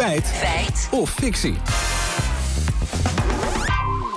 Feit. Feit. Of fictie.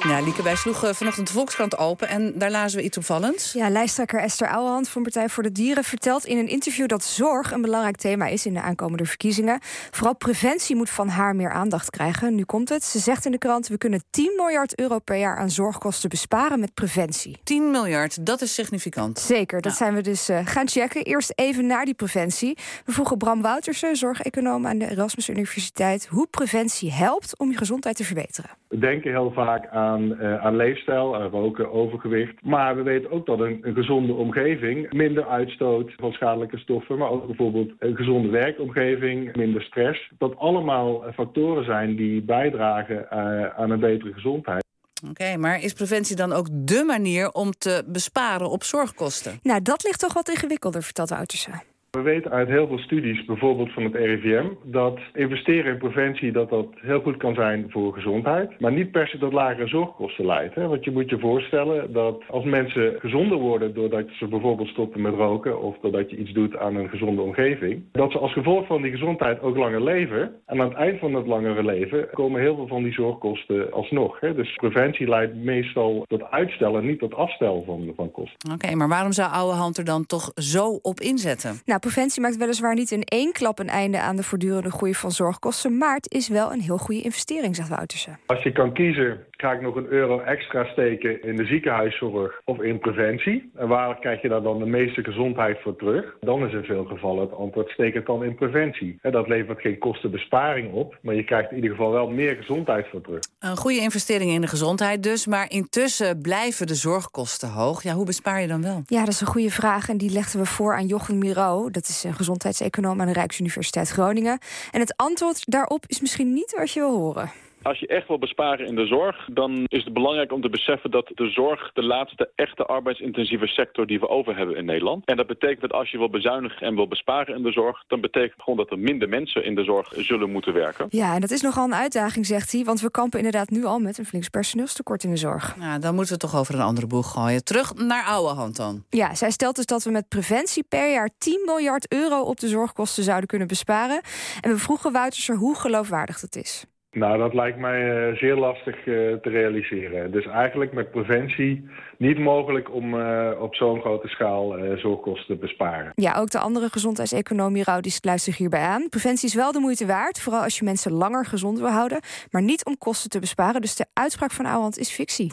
Ja, Lieke, wij sloegen vanochtend de Volkskrant open en daar lazen we iets opvallends. Ja, lijsttrekker Esther Ouwehand van Partij voor de Dieren vertelt in een interview dat zorg een belangrijk thema is in de aankomende verkiezingen. Vooral preventie moet van haar meer aandacht krijgen. Nu komt het. Ze zegt in de krant: we kunnen 10 miljard euro per jaar aan zorgkosten besparen met preventie. 10 miljard, dat is significant. Zeker, dat zijn we dus uh, gaan checken. Eerst even naar die preventie. We vroegen Bram Woutersen, zorgeconoom aan de Erasmus Universiteit, hoe preventie helpt om je gezondheid te verbeteren. We denken heel vaak aan, uh, aan leefstijl, aan roken, overgewicht. Maar we weten ook dat een, een, gezonde omgeving minder uitstoot van schadelijke stoffen, maar ook bijvoorbeeld een gezonde werkomgeving, minder stress. Dat allemaal factoren zijn die bijdragen uh, aan een betere gezondheid. Oké, okay, maar is preventie dan ook dé manier om te besparen op zorgkosten? Nou, dat ligt toch wat ingewikkelder, vertelt Woutersen. We weten uit heel veel studies, bijvoorbeeld van het RIVM, dat investeren in preventie dat dat heel goed kan zijn voor gezondheid, maar niet per se tot lagere zorgkosten leidt. Hè? Want je moet je voorstellen dat als mensen gezonder worden doordat ze bijvoorbeeld stoppen met roken of doordat je iets doet aan een gezonde omgeving, dat ze als gevolg van die gezondheid ook langer leven. En aan het eind van dat langere leven komen heel veel van die zorgkosten alsnog. Hè? Dus preventie leidt meestal tot uitstellen, niet tot afstel van, van kosten. Oké, maar waarom zou oude hand er dan toch zo op inzetten? Nou, preventie maakt weliswaar niet in één klap een einde aan de voortdurende groei van zorgkosten, maar het is wel een heel goede investering, zegt Woutersen. Als je kan kiezen, ga ik nog een euro extra steken in de ziekenhuiszorg of in preventie? En waar krijg je daar dan de meeste gezondheid voor terug? Dan is in veel gevallen het antwoord steek het dan in preventie. En dat levert geen kostenbesparing op, maar je krijgt in ieder geval wel meer gezondheid voor terug. Een goede investering in de gezondheid dus, maar intussen blijven de zorgkosten hoog. Ja, hoe bespaar je dan wel? Ja, dat is een goede vraag en die legden we voor aan Jochem Miro. Dat is een gezondheidseconoom aan de Rijksuniversiteit Groningen. En het antwoord daarop is misschien niet wat je wil horen. Als je echt wil besparen in de zorg, dan is het belangrijk om te beseffen dat de zorg de laatste echte arbeidsintensieve sector die we over hebben in Nederland. En dat betekent dat als je wil bezuinigen en wil besparen in de zorg, dan betekent gewoon dat er minder mensen in de zorg zullen moeten werken. Ja, en dat is nogal een uitdaging, zegt hij, want we kampen inderdaad nu al met een flink personeelstekort in de zorg. Nou, dan moeten we toch over een andere boeg gooien. Terug naar oude hand dan. Ja, zij stelt dus dat we met preventie per jaar 10 miljard euro op de zorgkosten zouden kunnen besparen. En we vroegen Wouterser hoe geloofwaardig dat is. Nou, dat lijkt mij uh, zeer lastig uh, te realiseren. Dus eigenlijk met preventie niet mogelijk om uh, op zo'n grote schaal zorgkosten te besparen. Ja, ook de andere gezondheidseconomie Rauw die luistert hierbij aan. Preventie is wel de moeite waard, vooral als je mensen langer gezond wil houden, maar niet om kosten te besparen. Dus de uitspraak van Ouwand is fictie.